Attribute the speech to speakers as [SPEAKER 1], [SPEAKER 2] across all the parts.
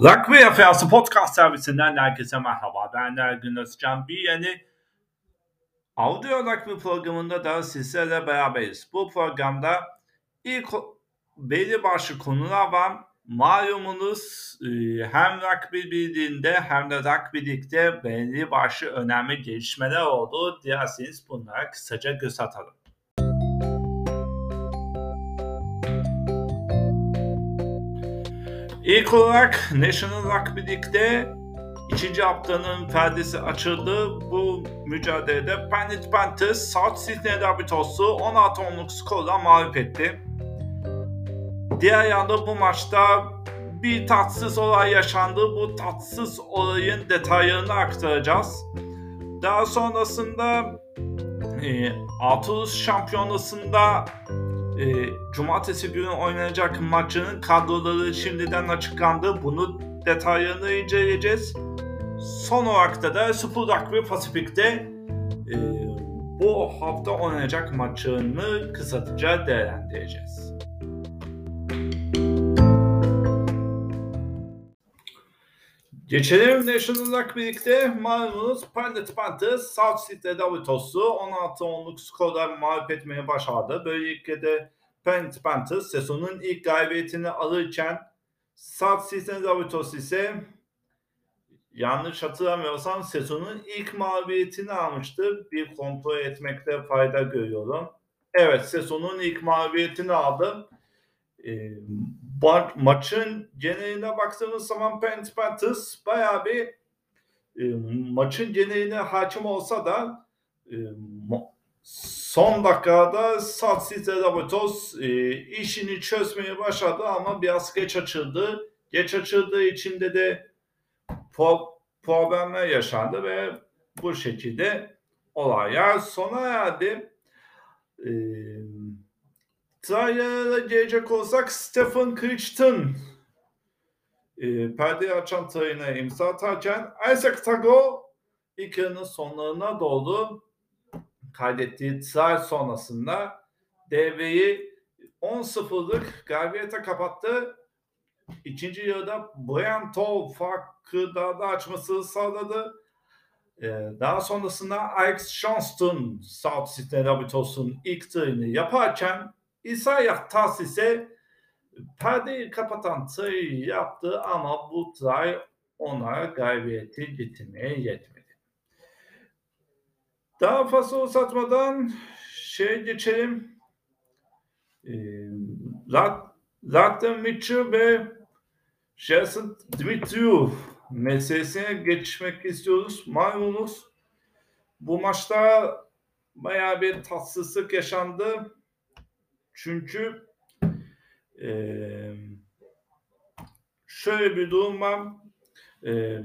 [SPEAKER 1] Rugby Efendim Podcast servisinden herkese merhaba. Ben Ergün Özcan. Bir yeni Audio Rugby programında da sizlerle beraberiz. Bu programda ilk belli başlı konular var. Malumunuz e, hem rugby bildiğinde hem de rugby ligde belli başlı önemli gelişmeler oldu. Dilerseniz bunlara kısaca göz atalım. İlk olarak National Rugby League'de ikinci haftanın perdesi açıldı. Bu mücadelede Planet Panthers South Sydney Rabbitohs'u 16-10'luk skorla mağlup etti. Diğer yanda bu maçta bir tatsız olay yaşandı. Bu tatsız olayın detaylarını aktaracağız. Daha sonrasında e, Atulus Şampiyonası'nda e, cumartesi günü oynanacak maçının kadroları şimdiden açıklandı. Bunu detaylarını inceleyeceğiz. Son olarak da da Super Rugby Pasifik'te e, bu hafta oynanacak maçını kısaca değerlendireceğiz. Geçelim National Rugby League'de malumunuz Planet Panthers South Sydney Davutos'u 16-10'luk skorla mağlup etmeye başardı. Böylelikle de Planet Panthers sezonun ilk galibiyetini alırken South Sydney Davutos ise yanlış hatırlamıyorsam sezonun ilk mağlubiyetini almıştı. Bir kontrol etmekte fayda görüyorum. Evet sezonun ilk mağlubiyetini aldı. E, maçın geneline baktığımız zaman Penn Panthers bayağı bir e, maçın geneline hakim olsa da e, son dakikada Satsiz Rabatos e, işini çözmeye başladı ama biraz geç açıldı. Geç açıldığı içinde de problemler yaşandı ve bu şekilde olaylar sona erdi. Eee Trailer'a gelecek olsak Stephen Crichton e, perdeyi açan trailer'a imza atarken Isaac Tago ilk yarının sonlarına doğru kaydettiği tray sonrasında devreyi 10-0'lık galibiyete kapattı. İkinci yarıda Brian Toll farkı daha da açmasını sağladı. Ee, daha sonrasında Alex Johnston South Sydney Rabbitohs'un ilk treni yaparken İsa Tas ise perdeyi kapatan try yaptı ama bu try ona galibiyeti getirmeye yetmedi. Daha fazla uzatmadan şey geçelim. Ee, Latin Mitchell ve Jason Dimitriou meselesine geçmek istiyoruz. Malumunuz bu maçta bayağı bir tatsızlık yaşandı. Çünkü e, şöyle bir durum var. E,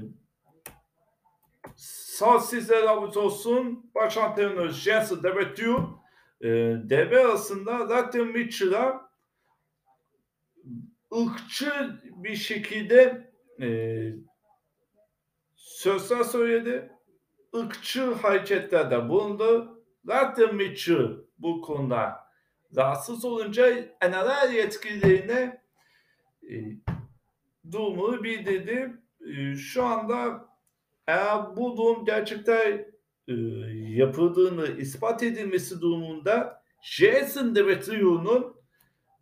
[SPEAKER 1] sağ sizler abut olsun. Baş antrenör Jensen Debetiu e, DB arasında zaten Mitchell'a ırkçı bir şekilde e, sözler söyledi. ırkçı hareketlerde bulundu. Zaten Mitchell bu konuda rahatsız olunca NRL yetkililerine e, durumu bildirdi. E, şu anda eğer bu durum gerçekten e, yapıldığını ispat edilmesi durumunda Jason Demetriou'nun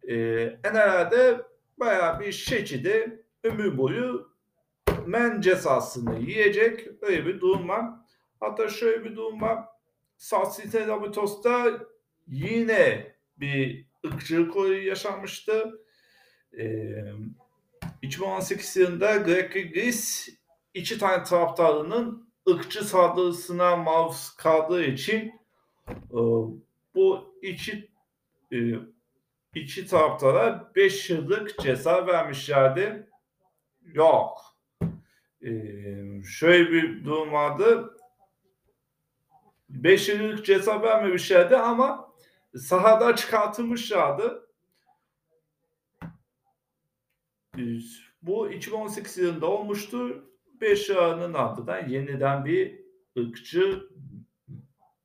[SPEAKER 1] e, NRL'de bayağı bir şekilde ömür boyu men cezasını yiyecek öyle bir durum var. Hatta şöyle bir durum var. City Labutos'ta yine bir ırkçılık olayı yaşanmıştı. Ee, 2018 yılında Greg Gris iki tane taraftarının ırkçı saldırısına maruz kaldığı için e, bu iki e, iki taraftara 5 yıllık ceza vermişlerdi. Yok. E, şöyle bir durum vardı. 5 yıllık ceza vermemişlerdi ama sahada çıkartılmışlardı. Bu 2018 yılında olmuştu. Beşiktaş'ın ardından yeniden bir ırkçı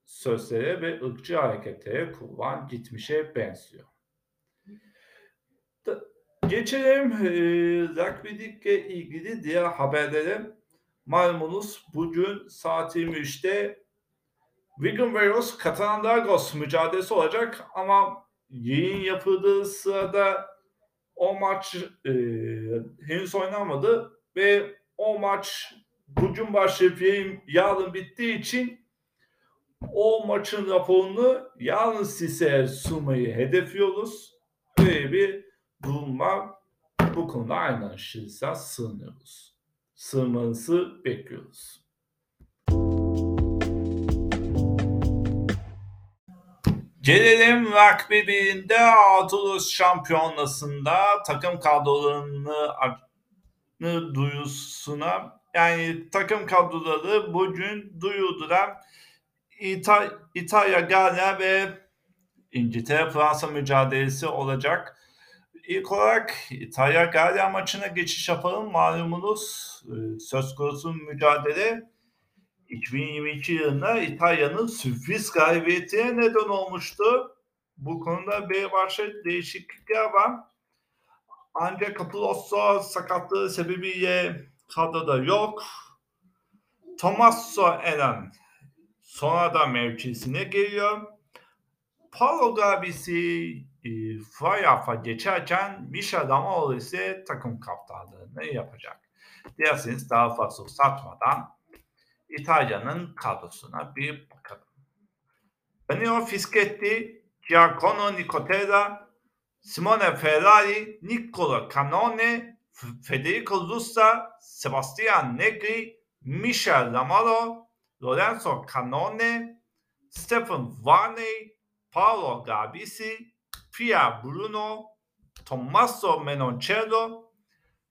[SPEAKER 1] sözlere ve ırkçı hareketlere kurban gitmişe benziyor. Geçelim e, Rugby League ilgili diğer haberlere. Malumunuz bugün saat 23'te Wigan Warriors Katalandargos mücadelesi olacak ama yayın yapıldığı sırada o maç e, henüz oynanmadı ve o maç bugün başlayıp yayın yarın bittiği için o maçın raporunu yarın size sunmayı hedefliyoruz. Böyle bir durum var. Bu konuda aynı şirsa sığınıyoruz. Sığınmanızı bekliyoruz. Gelelim Rugby 1'inde Ağustos Şampiyonası'nda takım kadrolarını duyusuna yani takım kadroları bugün duyurdular. İta, İtalya, Galya ve İngiltere Fransa mücadelesi olacak. İlk olarak İtalya Galya maçına geçiş yapalım. Malumunuz e, söz konusu mücadele 2022 yılında İtalya'nın sürpriz galibiyetine neden olmuştu. Bu konuda başka değişiklikler var. Ancak Capulos'o sakatlığı sebebiyle kadroda yok. Tommaso Eren sonradan mevkisine geliyor. Paulo Gabisi e, Fayaf'a geçerken Misha Damaoğlu ise takım kaptanlığını yapacak. Dilerseniz daha fazla satmadan İtalya'nın kadrosuna bir bakalım. Danilo Fischetti, Giacomo Nicotera, Simone Ferrari, Niccolo Canone, Federico Russa, Sebastian Negri, Michel Lamaro, Lorenzo Canone, Stephen Varney, Paolo Gabisi, Pia Bruno, Tommaso Menoncello,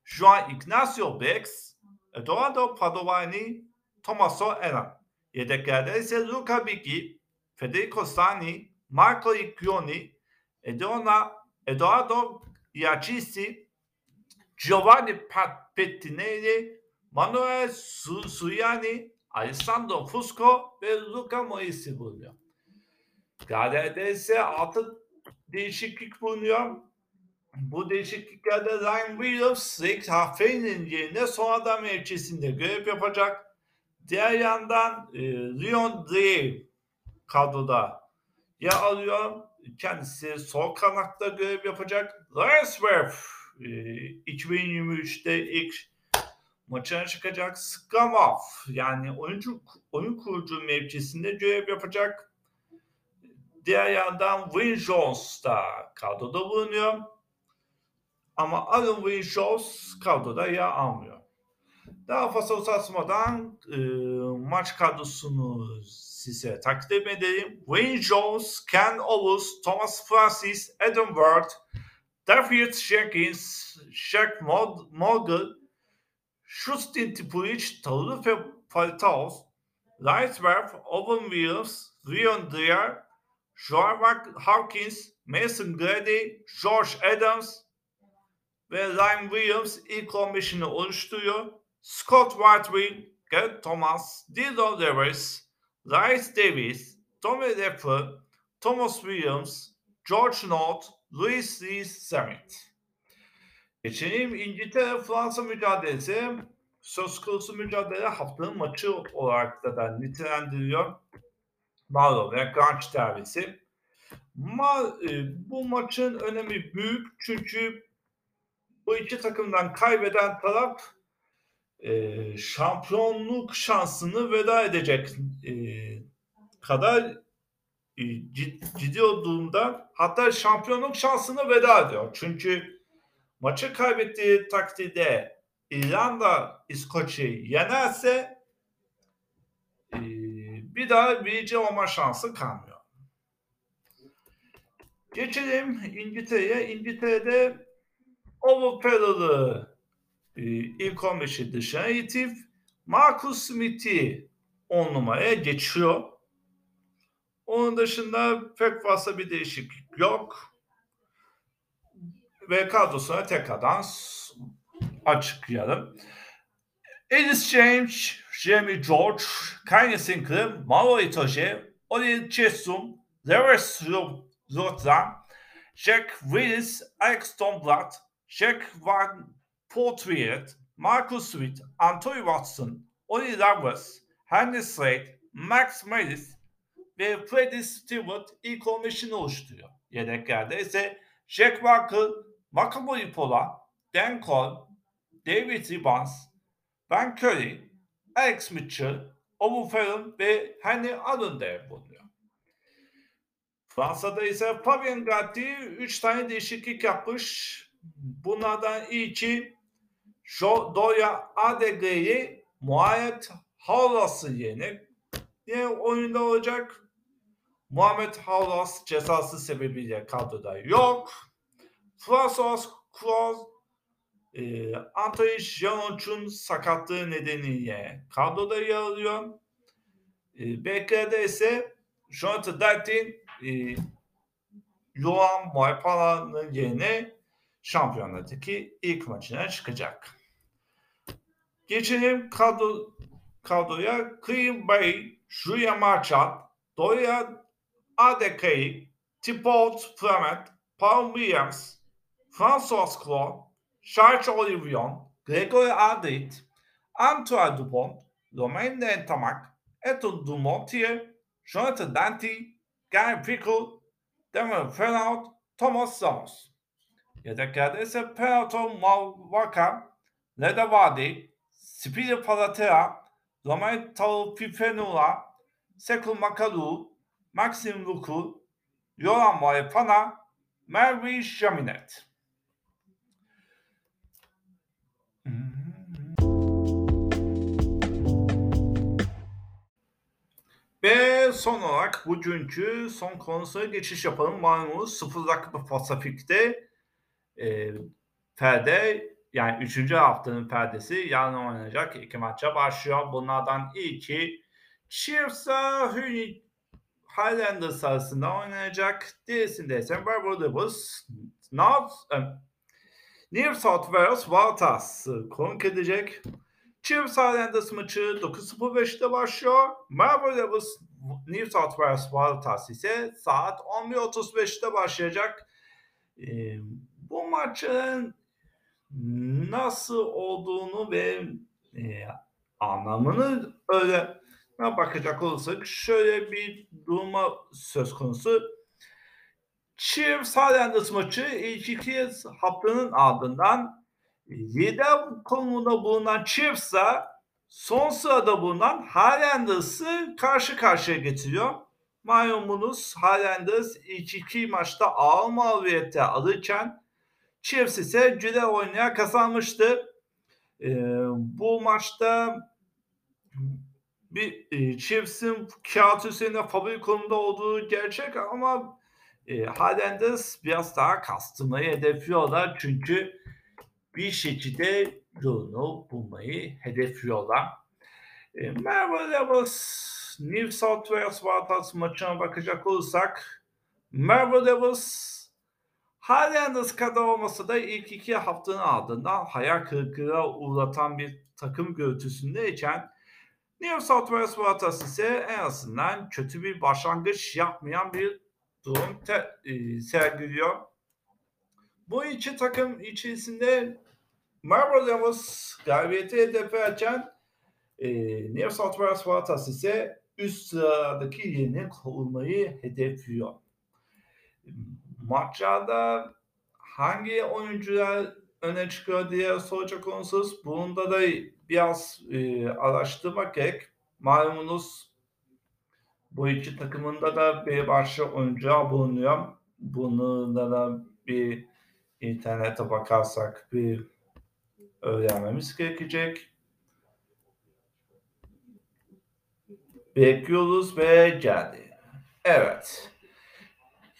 [SPEAKER 1] Juan Ignacio Bex, Eduardo Padovani, Tommaso Eren. Yedeklerde ise Luca Biggi, Federico Sani, Marco Iccioni, Edona, Eduardo Iacisi, Giovanni Pettinelli, Manuel Su Suyani, Alessandro Fusco ve Luca Moisi bulunuyor. Galer'de ise altı değişiklik bulunuyor. Bu değişikliklerde Ryan Williams, Rick Haffey'nin yerine sonradan mevkisinde görev yapacak. Diğer yandan e, Leon Dre kadroda yer alıyor. Kendisi sol kanatta görev yapacak. Lance Worth e, 2023'te ilk maçına çıkacak. Skamov yani oyuncu oyun kurucu mevkisinde görev yapacak. Diğer yandan Win Jones da kadroda bulunuyor. Ama Aaron Win Jones kadroda yer almıyor. Daha fazla uzatmadan e, maç kadrosunu size takdim edelim. Wayne Jones, Ken Owens, Thomas Francis, Adam Ward, David Jenkins, Shaq Morgan, Justin Tipulic, Talufe Faltaos, Lightworth, Owen Williams, Leon Dreyer, Joe Hawkins, Mason Grady, George Adams ve Ryan Williams ilk 15'ini oluşturuyor. Scott Whitewing, Garrett Thomas, Dilo Lewis, Rice Davis, Tommy Leffer, Thomas Williams, George North, Louis Lee Summit. Geçelim İngiltere Fransa mücadelesi söz konusu mücadele haftanın maçı olarak da, da nitelendiriyor. Marlow ve Grunge derbisi. Ma, e, bu maçın önemi büyük çünkü bu iki takımdan kaybeden taraf e, şampiyonluk şansını veda edecek e, kadar e, ciddi olduğunda hatta şampiyonluk şansını veda ediyor. Çünkü maçı kaybettiği takdirde İrlanda İskoçya'yı yenerse e, bir daha birinci olma şansı kalmıyor. Geçelim İngiltere'ye. İngiltere'de e, ilk 15'i dışına itip Marcus Smith'i 10 numaraya geçiyor. Onun dışında pek fazla bir değişiklik yok. Ve kadrosuna tekrardan açıklayalım. Ellis James, Jamie George, Kanye Sinclair, Mauro Itoje, Oli Chesum, Lewis Rotran, Jack Willis, Alex Tomblatt, Jack Van Poitret, Marcus Sweet, Anthony Watson, Oli Rivers, Henry Slade, Max Melis ve Freddie Stewart ilk 15'ini oluşturuyor. Yedeklerde ise Jack Walker, Macaboy Pola, Dan Cole, David Ribbons, Ben Curry, Alex Mitchell, Owen Farrell ve Henry Arundel bulunuyor. Fransa'da ise Fabien Gatti 3 tane değişiklik yapmış. Bunlardan ilki Doya Adegre'yi Muayet Havlas'ı yerine yine oyunda olacak. Muhammed Havlas cezası sebebiyle kadroda yok. François Croix e, Anthony Janonç'un sakatlığı nedeniyle kadroda yer alıyor. E, Bekler'de ise Jonathan Dertin e, Johan Moipala'nın yerine şampiyonadaki ilk maçına çıkacak. Geçelim kadro, kadroya Green Bay, Julia Marchand, Doria Adekay, Thibaut Fremet, Paul Williams, François Clon, Charles Olivion, Gregory Ardit, Antoine Dupont, Romain Nentamak, Eton Dumontier, Jonathan Dante, Gary Pickle, Demar Fernand, Thomas Ramos. Yedeklerde ise Perato Malvaka, Leda Vadi, Speedy Palatera, Romain Taufifenula, Sekul Makalu, Maxim Luku, Yoran Moepana, Mary Jaminet. Ve son olarak bugünkü son konusuna geçiş yapalım. Malumunuz sıfır rakı Pasifik'te e, perde yani 3. haftanın perdesi yarın oynanacak iki maça başlıyor. Bunlardan ilki Chiefs'a Highlanders arasında oynanacak. Diğerisinde ise Barbados North, um, New South Wales Waratahs konuk edecek. Chiefs Highlanders maçı 9.05'te başlıyor. Barbados New South Wales Waratahs ise saat 11.35'te başlayacak. Ee, bu maçın nasıl olduğunu ve e, anlamını öyle bakacak olursak şöyle bir duruma söz konusu. Chiefs Highlanders maçı ilk iki haftanın ardından lider konumunda bulunan Chiefs'a son sırada bulunan Highlanders'ı karşı karşıya getiriyor. Malumunuz Highlanders ilk iki maçta ağır mağlubiyette alırken Chiefs ise güle oynaya kazanmıştı. Ee, bu maçta bir e, Chiefs'in kağıt üzerinde favori konumda olduğu gerçek ama e, Highlanders biraz daha kastırmayı hedefliyorlar çünkü bir şekilde yolunu bulmayı hedefliyorlar. E, Merhaba Devils New South Wales Waratahs maçına bakacak olursak Merhaba Devils Highlanders kadar olmasa da ilk iki haftanın ardından hayal kırıklığına uğratan bir takım görüntüsündeyken New South Wales Waratahs ise en azından kötü bir başlangıç yapmayan bir durum te, e, sergiliyor. Bu iki takım içerisinde Marlborough Devils galibiyeti hedeflerken e, New South Wales Waratahs ise üst sıradaki yerini kovulmayı hedefliyor. Maçlarda hangi oyuncular öne çıkıyor diye soracak olursanız bunda da biraz e, araştırmak gerek. Malumunuz bu iki takımında da bir başka oyuncular bulunuyor. Bunu da bir internete bakarsak bir öğrenmemiz gerekecek. Bekliyoruz ve geldi. Evet.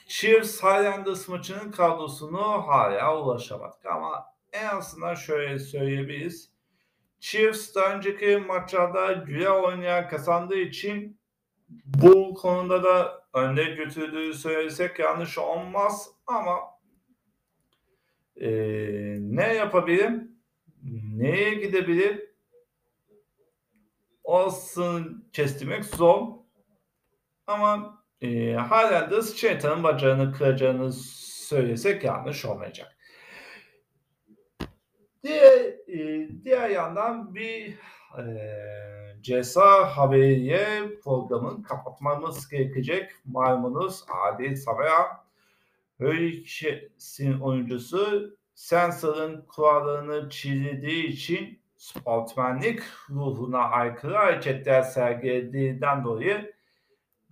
[SPEAKER 1] Chiefs Highlanders maçının kadrosunu hala ulaşamadık ama en azından şöyle söyleyebiliriz. Chiefs daha önceki maçlarda güya oynayan kazandığı için bu konuda da önde götürdüğü söylesek yanlış olmaz ama e, ne yapabilirim? Neye gidebilir? Olsun kestirmek zor. Ama e, halen de şeytanın bacağını kıracağını söylesek yanlış olmayacak. Diğer, e, diğer yandan bir e, ceza haberiye programın kapatmamız gerekecek. Maymunuz Adil Sabaya Hurricanes'in oyuncusu Sensor'ın kurallarını çiğnediği için sportmenlik ruhuna aykırı hareketler sergilediğinden dolayı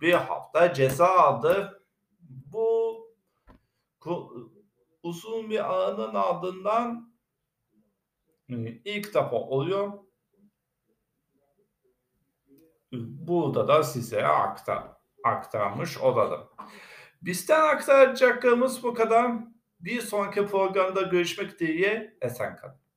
[SPEAKER 1] bir hafta ceza aldı. Bu uzun bir aranın ardından ilk defa oluyor. Burada da size aktar, aktarmış olalım. Bizden aktaracaklarımız bu kadar. Bir sonraki programda görüşmek dileğiyle esen kalın.